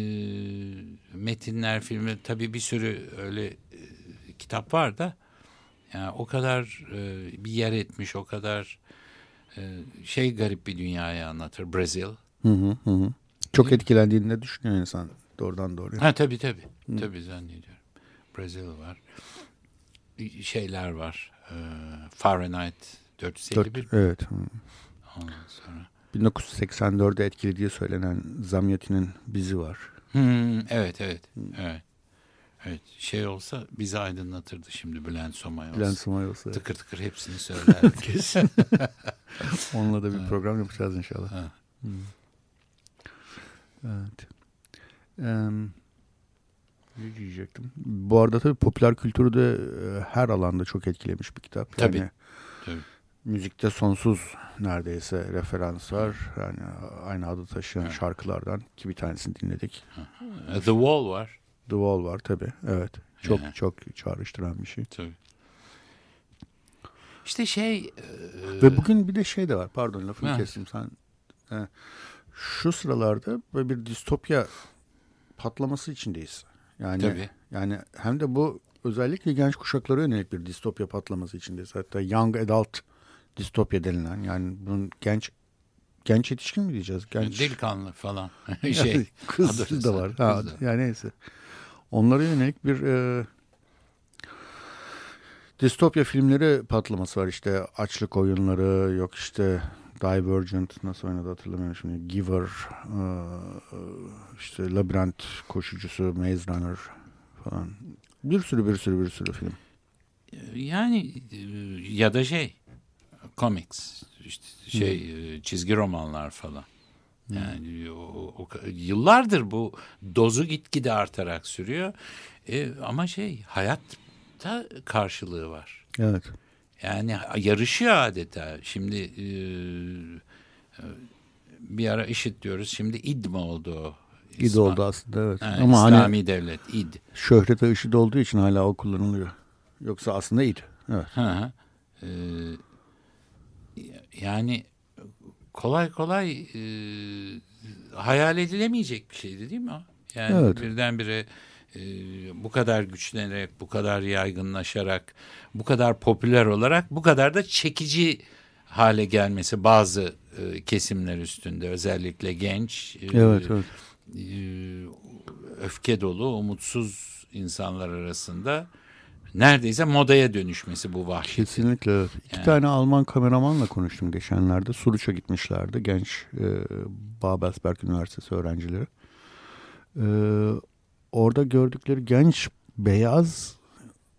metinler filmi tabii bir sürü öyle e, kitap var da yani o kadar e, bir yer etmiş o kadar e, şey garip bir dünyayı anlatır Brazil. Hı hı hı. hı. Çok etkilendiğini de düşünüyor insan doğrudan doğruya. Ha tabii tabii. Tabii zannediyorum. Brazil var. Şeyler var. E, Fahrenheit 451 Dört, evet. hı. Ondan sonra. 1984'de etkilediği söylenen Zamyatin'in bizi var. Hmm, evet evet. Evet. Evet şey olsa bizi aydınlatırdı şimdi Bülent Somay olsa. Bülent Somay olsa. Tıkır tıkır hepsini söylerdi. Kesin. Onunla da bir program yapacağız inşallah. Ha. Hmm. Evet. Em, ne diyecektim? Bu arada tabii popüler kültürü de e, her alanda çok etkilemiş bir kitap. Tabii, Yani. Müzikte sonsuz neredeyse referans var. Yani aynı adı taşıyan Evet. şarkılardan ki bir tanesini dinledik. The Wall var. The Wall var tabii. Evet. Çok Evet. çok çağrıştıran bir şey. Tabii. İşte şey e, Ve bugün bir de şey de var. Pardon lafını Ha. kestim sen. e, şu sıralarda böyle bir distopya patlaması içindeyiz. Yani Tabii. yani hem de bu özellikle genç kuşaklara yönelik bir distopya patlaması içindeyiz. Hatta young adult distopya denilen yani bunun genç genç yetişkin mi diyeceğiz? Genç delikanlı falan şey. kız da var. Ha, kız da. yani neyse. Onlara yönelik bir e, distopya filmleri patlaması var işte açlık oyunları yok işte Divergent nasıl oynadı hatırlamıyorum şimdi Giver e, işte Labirent koşucusu Maze Runner falan bir sürü bir sürü bir sürü film. Yani e, ya da şey comics işte şey e, çizgi romanlar falan. Yani o, o- yıllardır bu dozu gitgide artarak sürüyor. E, ama şey hayatta karşılığı var. Evet. Yani yarışıyor adeta. Şimdi e, e, bir ara IŞİD diyoruz. Şimdi İD mi oldu o? İd İslam- oldu aslında evet. Ha, Ama hani İslami devlet İD. şöhrete IŞİD olduğu için hala o kullanılıyor. Yoksa aslında İD. Evet. Hı hı. Ee, yani kolay kolay e, hayal edilemeyecek bir şeydi değil mi o? Yani Evet. birdenbire e, bu kadar güçlenerek, bu kadar yaygınlaşarak, bu kadar popüler olarak, bu kadar da çekici hale gelmesi bazı e, kesimler üstünde özellikle genç, e, Evet, evet. e, öfke dolu, umutsuz insanlar arasında neredeyse modaya dönüşmesi bu vahşet. Kesinlikle evet. İki Yani. tane Alman kameramanla konuştum geçenlerde. Suruç'a gitmişlerdi genç e, Babelsberg Üniversitesi öğrencileri. E, orada gördükleri genç beyaz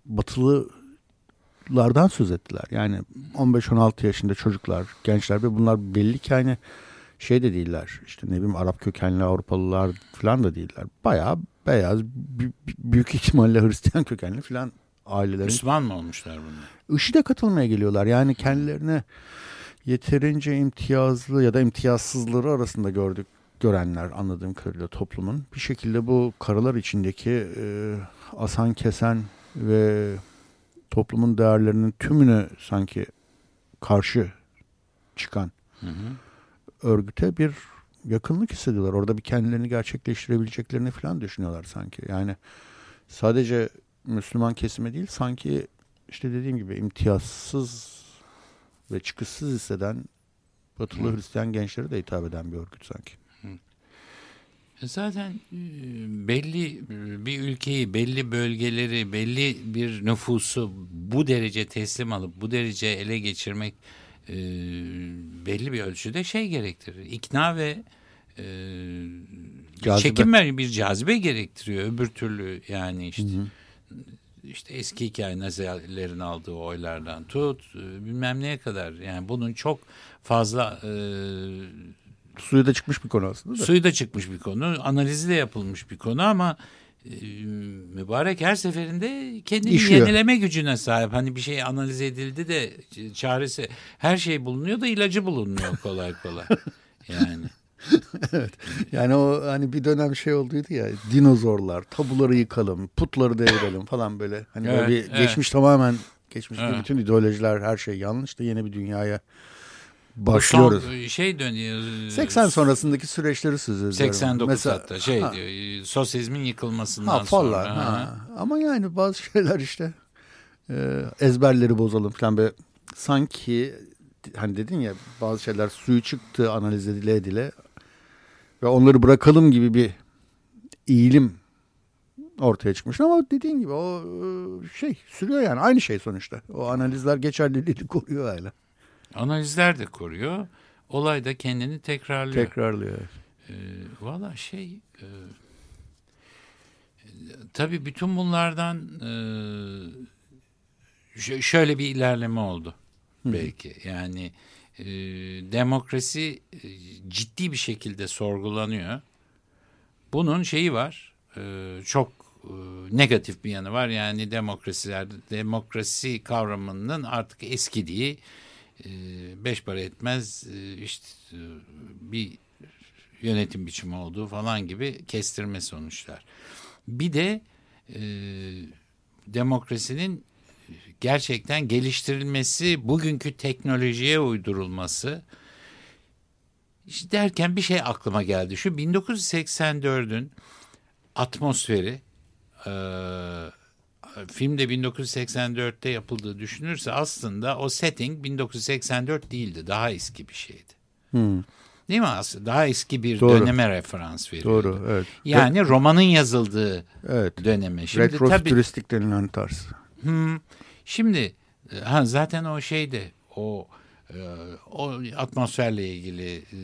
batılılardan söz ettiler. Yani 15-16 yaşında çocuklar, gençler ve bunlar belli ki hani şey de değiller. İşte ne bileyim Arap kökenli Avrupalılar falan da değiller. Bayağı beyaz, büyük ihtimalle Hristiyan kökenli falan ailelerin Müslüman mı olmuşlar bunlar? IŞİD'e katılmaya geliyorlar. Yani kendilerine yeterince imtiyazlı ya da imtiyazsızları arasında gördük görenler anladığım kadarıyla toplumun bir şekilde bu karalar içindeki e, asan kesen ve toplumun değerlerinin tümünü sanki karşı çıkan Hı hı. örgüte bir yakınlık hissediyorlar. Orada bir kendilerini gerçekleştirebileceklerini falan düşünüyorlar sanki. Yani sadece Müslüman kesime değil sanki işte dediğim gibi imtiyazsız ve çıkışsız hisseden batılı Hı. Hristiyan gençlere de hitap eden bir örgüt sanki. Zaten e, belli e, bir ülkeyi, belli bölgeleri, belli bir nüfusu bu derece teslim alıp bu derece ele geçirmek e, belli bir ölçüde şey gerektirir. İkna ve e, çekinme bir cazibe gerektiriyor. Öbür türlü yani işte hı hı. İşte eski hikaye nazilerin aldığı oylardan tut bilmem neye kadar yani bunun çok fazla e, Suyu da çıkmış bir konu aslında. Da. Suyu da çıkmış bir konu. Analizi de yapılmış bir konu ama e, mübarek her seferinde kendini İşiyor. yenileme gücüne sahip. Hani bir şey analiz edildi de çaresi her şey bulunuyor da ilacı bulunmuyor kolay kolay. Yani. evet. Yani o hani bir dönem şey olduydu ya dinozorlar, tabuları yıkalım, putları devirelim falan böyle. Hani evet, böyle bir evet. geçmiş tamamen geçmiş evet. bütün ideolojiler her şey yanlış da yeni bir dünyaya başlıyoruz. Son şey dönüyor. 80 sonrasındaki süreçleri söz 89 Mesela, hatta şey ha, diyor sosyalizmin yıkılmasından ha, falan, sonra. Ha. Ama yani bazı şeyler işte e, ezberleri bozalım falan böyle sanki hani dedin ya bazı şeyler suyu çıktı analiz edile edile ve onları bırakalım gibi bir eğilim ortaya çıkmış ama dediğin gibi o e, şey sürüyor yani aynı şey sonuçta. O analizler geçerliliğini koruyor hala. Analizler de koruyor. Olay da kendini tekrarlıyor. Tekrarlıyor. E, Valla şey e, tabii bütün bunlardan e, şöyle bir ilerleme oldu Hı. belki. Yani e, demokrasi e, ciddi bir şekilde sorgulanıyor. Bunun şeyi var. E, çok e, negatif bir yanı var. Yani demokrasilerde demokrasi kavramının artık eskidiği ee, beş para etmez e, işte e, bir yönetim biçimi olduğu falan gibi kestirme sonuçlar. Bir de e, demokrasinin gerçekten geliştirilmesi, bugünkü teknolojiye uydurulması işte derken bir şey aklıma geldi. Şu 1984'ün atmosferi e, filmde 1984'te yapıldığı düşünürse aslında o setting 1984 değildi. Daha eski bir şeydi. Hmm. Değil mi aslında? Daha eski bir Doğru. döneme referans veriyor. Doğru, evet. Yani Re romanın yazıldığı evet. döneme. Şimdi Retrofütüristik tabii, denilen tarz. Hmm, şimdi ha, zaten o şeyde o e, o atmosferle ilgili e,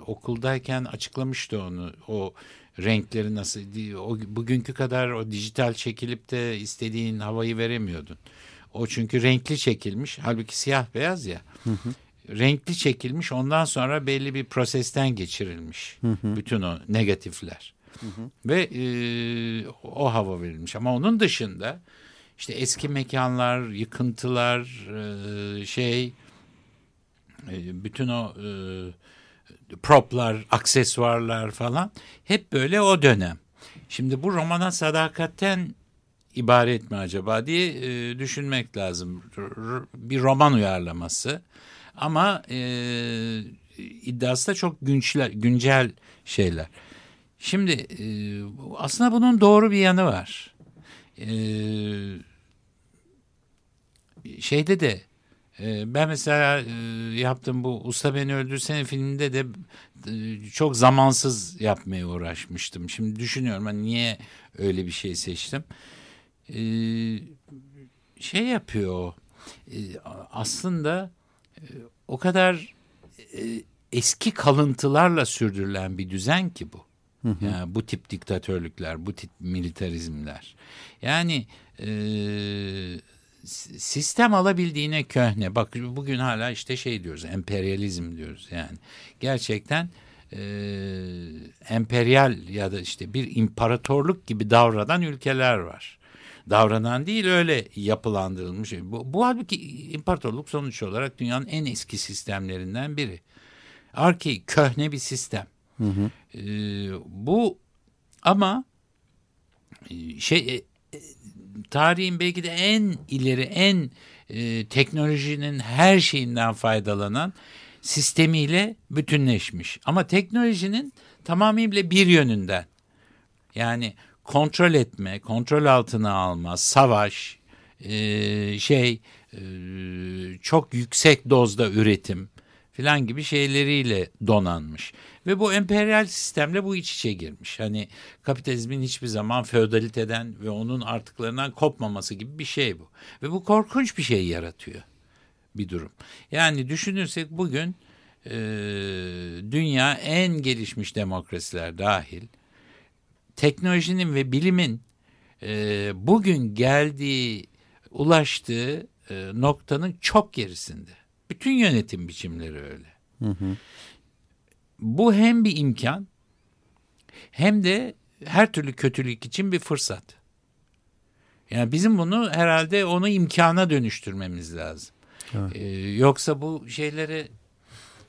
okuldayken açıklamıştı onu. O renkleri nasıl o bugünkü kadar o dijital çekilip de istediğin havayı veremiyordun. O çünkü renkli çekilmiş. Halbuki siyah beyaz ya. Hı hı. Renkli çekilmiş ondan sonra belli bir prosesten geçirilmiş. Hı hı. Bütün o negatifler. Hı hı. Ve e, o hava verilmiş. Ama onun dışında işte eski mekanlar, yıkıntılar, e, şey e, bütün o e, proplar, aksesuarlar falan hep böyle o dönem. Şimdi bu romana sadakatten ibaret mi acaba diye düşünmek lazım. Bir roman uyarlaması ama e, iddiası da çok güncel, şeyler. Şimdi aslında bunun doğru bir yanı var. E, şeyde de ee, ben mesela e, yaptığım bu Usta Beni Öldürsene filminde de e, çok zamansız yapmaya uğraşmıştım. Şimdi düşünüyorum hani niye öyle bir şey seçtim. Ee, şey yapıyor o. Ee, aslında e, o kadar eski kalıntılarla sürdürülen bir düzen ki bu. Yani bu tip diktatörlükler, bu tip militarizmler. Yani e, sistem alabildiğine köhne. Bak bugün hala işte şey diyoruz emperyalizm diyoruz yani. Gerçekten e, emperyal ya da işte bir imparatorluk gibi davranan ülkeler var. Davranan değil öyle yapılandırılmış. Bu, bu halbuki imparatorluk sonuç olarak dünyanın en eski sistemlerinden biri. Arki köhne bir sistem. Hı hı. E, bu ama şey tarihin belki de en ileri, en e, teknolojinin her şeyinden faydalanan sistemiyle bütünleşmiş. Ama teknolojinin tamamıyla bir yönünden. Yani kontrol etme, kontrol altına alma, savaş, e, şey, e, çok yüksek dozda üretim filan gibi şeyleriyle donanmış. Ve bu emperyal sistemle bu iç içe girmiş. Hani kapitalizmin hiçbir zaman feodaliteden ve onun artıklarından kopmaması gibi bir şey bu. Ve bu korkunç bir şey yaratıyor bir durum. Yani düşünürsek bugün e, dünya en gelişmiş demokrasiler dahil teknolojinin ve bilimin e, bugün geldiği, ulaştığı e, noktanın çok gerisinde. Bütün yönetim biçimleri öyle. Hı hı. Bu hem bir imkan hem de her türlü kötülük için bir fırsat. Yani bizim bunu herhalde onu imkana dönüştürmemiz lazım. Evet. Ee, yoksa bu şeyleri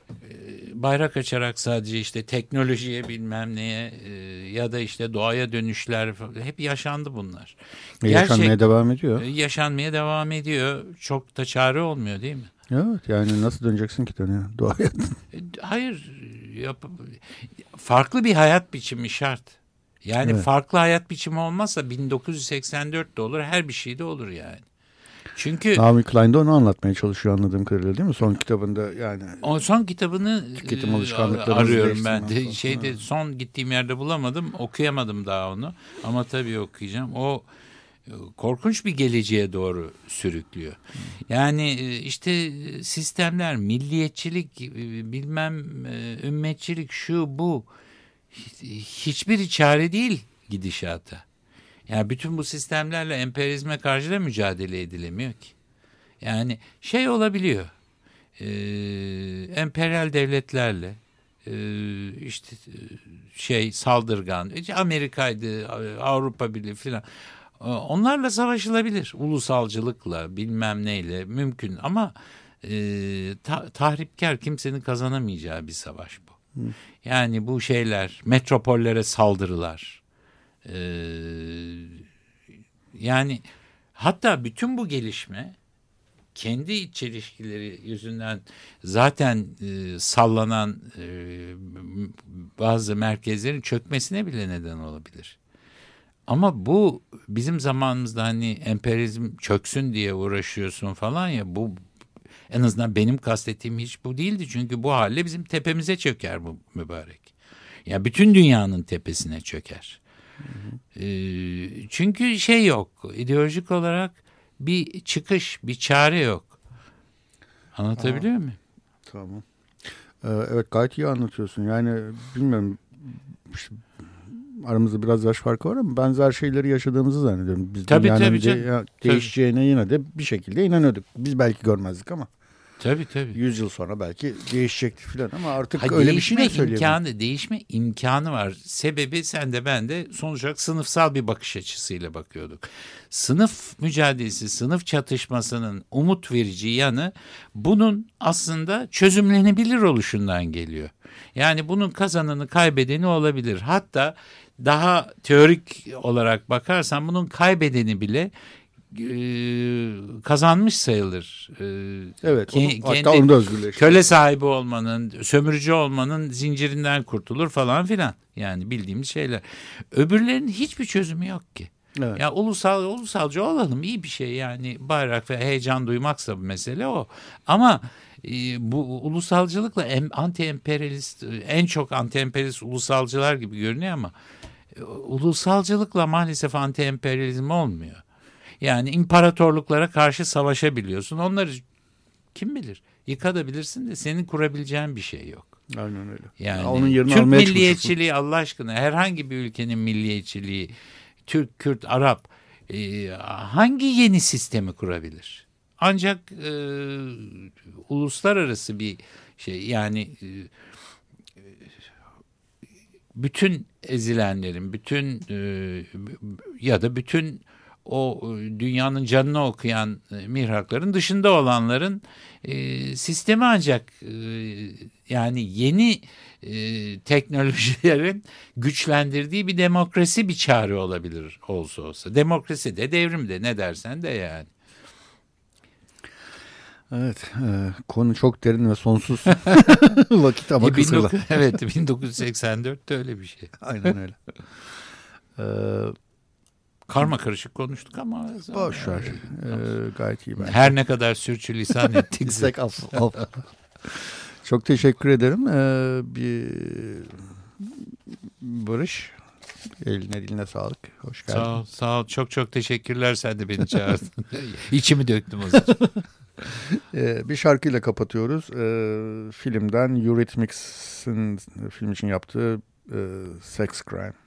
e, bayrak açarak sadece işte teknolojiye bilmem neye e, ya da işte doğaya dönüşler hep yaşandı bunlar. E, Gerçek, yaşanmaya devam ediyor. Yaşanmaya devam ediyor. Çok da çare olmuyor değil mi? Evet yani nasıl döneceksin ki dönüyor doğaya? Hayır yap, farklı bir hayat biçimi şart. Yani evet. farklı hayat biçimi olmazsa 1984 de olur her bir şey de olur yani. Çünkü Naomi Klein de onu anlatmaya çalışıyor anladığım kadarıyla değil mi? Son kitabında yani. O son kitabını tüketim alışkanlıklarını arıyorum ben de. Şeyde ha. son gittiğim yerde bulamadım. Okuyamadım daha onu. Ama tabii okuyacağım. O e, korkunç bir geleceğe doğru sürüklüyor. Yani e, işte sistemler, milliyetçilik, e, bilmem ümmetçilik şu bu hiçbir çare değil gidişata. Yani bütün bu sistemlerle emperyalizme karşı da mücadele edilemiyor ki. Yani şey olabiliyor. E, emperyal devletlerle e, işte şey saldırgan Amerika'ydı Avrupa Birliği filan onlarla savaşılabilir ulusalcılıkla bilmem neyle mümkün ama e, ta, tahripkar kimsenin kazanamayacağı bir savaş bu. Hı. Yani bu şeyler metropollere saldırılar ee, yani hatta bütün bu gelişme kendi iç çelişkileri yüzünden zaten e, sallanan e, bazı merkezlerin çökmesine bile neden olabilir. Ama bu bizim zamanımızda hani emperyalizm çöksün diye uğraşıyorsun falan ya bu en azından benim kastettiğim hiç bu değildi. Çünkü bu halle bizim tepemize çöker bu mübarek. Ya bütün dünyanın tepesine çöker. E, çünkü şey yok. ideolojik olarak bir çıkış, bir çare yok. Anlatabiliyor Aa, muyum? Tamam. Ee, evet gayet iyi anlatıyorsun. Yani bilmiyorum aramızda biraz yaş farkı var ama benzer şeyleri yaşadığımızı zannediyorum. Biz tabii, tabii, de, değişeceğine tabii. yine de bir şekilde inanıyorduk. Biz belki görmezdik ama. Tabii tabii. Yüz yıl sonra belki değişecekti falan ama artık ha, öyle bir şey de imkanı, Değişme imkanı var. Sebebi sen de ben de sonuç olarak sınıfsal bir bakış açısıyla bakıyorduk. Sınıf mücadelesi, sınıf çatışmasının umut verici yanı bunun aslında çözümlenebilir oluşundan geliyor. Yani bunun kazananı kaybedeni olabilir. Hatta daha teorik olarak bakarsan bunun kaybedeni bile e, kazanmış sayılır. E, evet. Onu, hatta onu da özgürleşti. Köle sahibi olmanın, sömürücü olmanın zincirinden kurtulur falan filan. Yani bildiğimiz şeyler. Öbürlerinin hiçbir çözümü yok ki. Evet. Ya ulusal ulusalcı olalım iyi bir şey yani bayrak ve heyecan duymaksa bu mesele o. Ama e, bu ulusalcılıkla em, anti emperyalist en çok anti emperyalist ulusalcılar gibi görünüyor ama ulusalcılıkla maalesef anti emperyalizm olmuyor. Yani imparatorluklara karşı savaşabiliyorsun. Onları kim bilir? Yıkatabilirsin de senin kurabileceğin bir şey yok. Aynen öyle. Yani ya onun yerini Türk milliyetçiliği Allah aşkına herhangi bir ülkenin milliyetçiliği Türk, Kürt, Arap e, hangi yeni sistemi kurabilir? Ancak e, uluslararası bir şey yani e, bütün ezilenlerin, bütün e, ya da bütün o e, dünyanın canını okuyan e, mihrakların dışında olanların e, sistemi ancak e, yani yeni teknolojilerin güçlendirdiği bir demokrasi bir çare olabilir olsa olsa. Demokrasi de devrim de ne dersen de yani. Evet, e, konu çok derin ve sonsuz vakit ama e, kısırlı. evet, 1984'te öyle bir şey. Aynen öyle. ee, Karma karışık konuştuk ama boş ver. Ee, gayet iyi bence. Her ne kadar sürçülisan ettiksek af, af. Çok teşekkür ederim. Ee, bir Barış eline diline sağlık. Hoş geldin. Sağ ol, sağ ol. Çok çok teşekkürler sen de beni çağırdın. İçimi döktüm o zaman. Ee, bir şarkıyla kapatıyoruz. Ee, filmden Eurythmics'in film için yaptığı e, Sex Crime.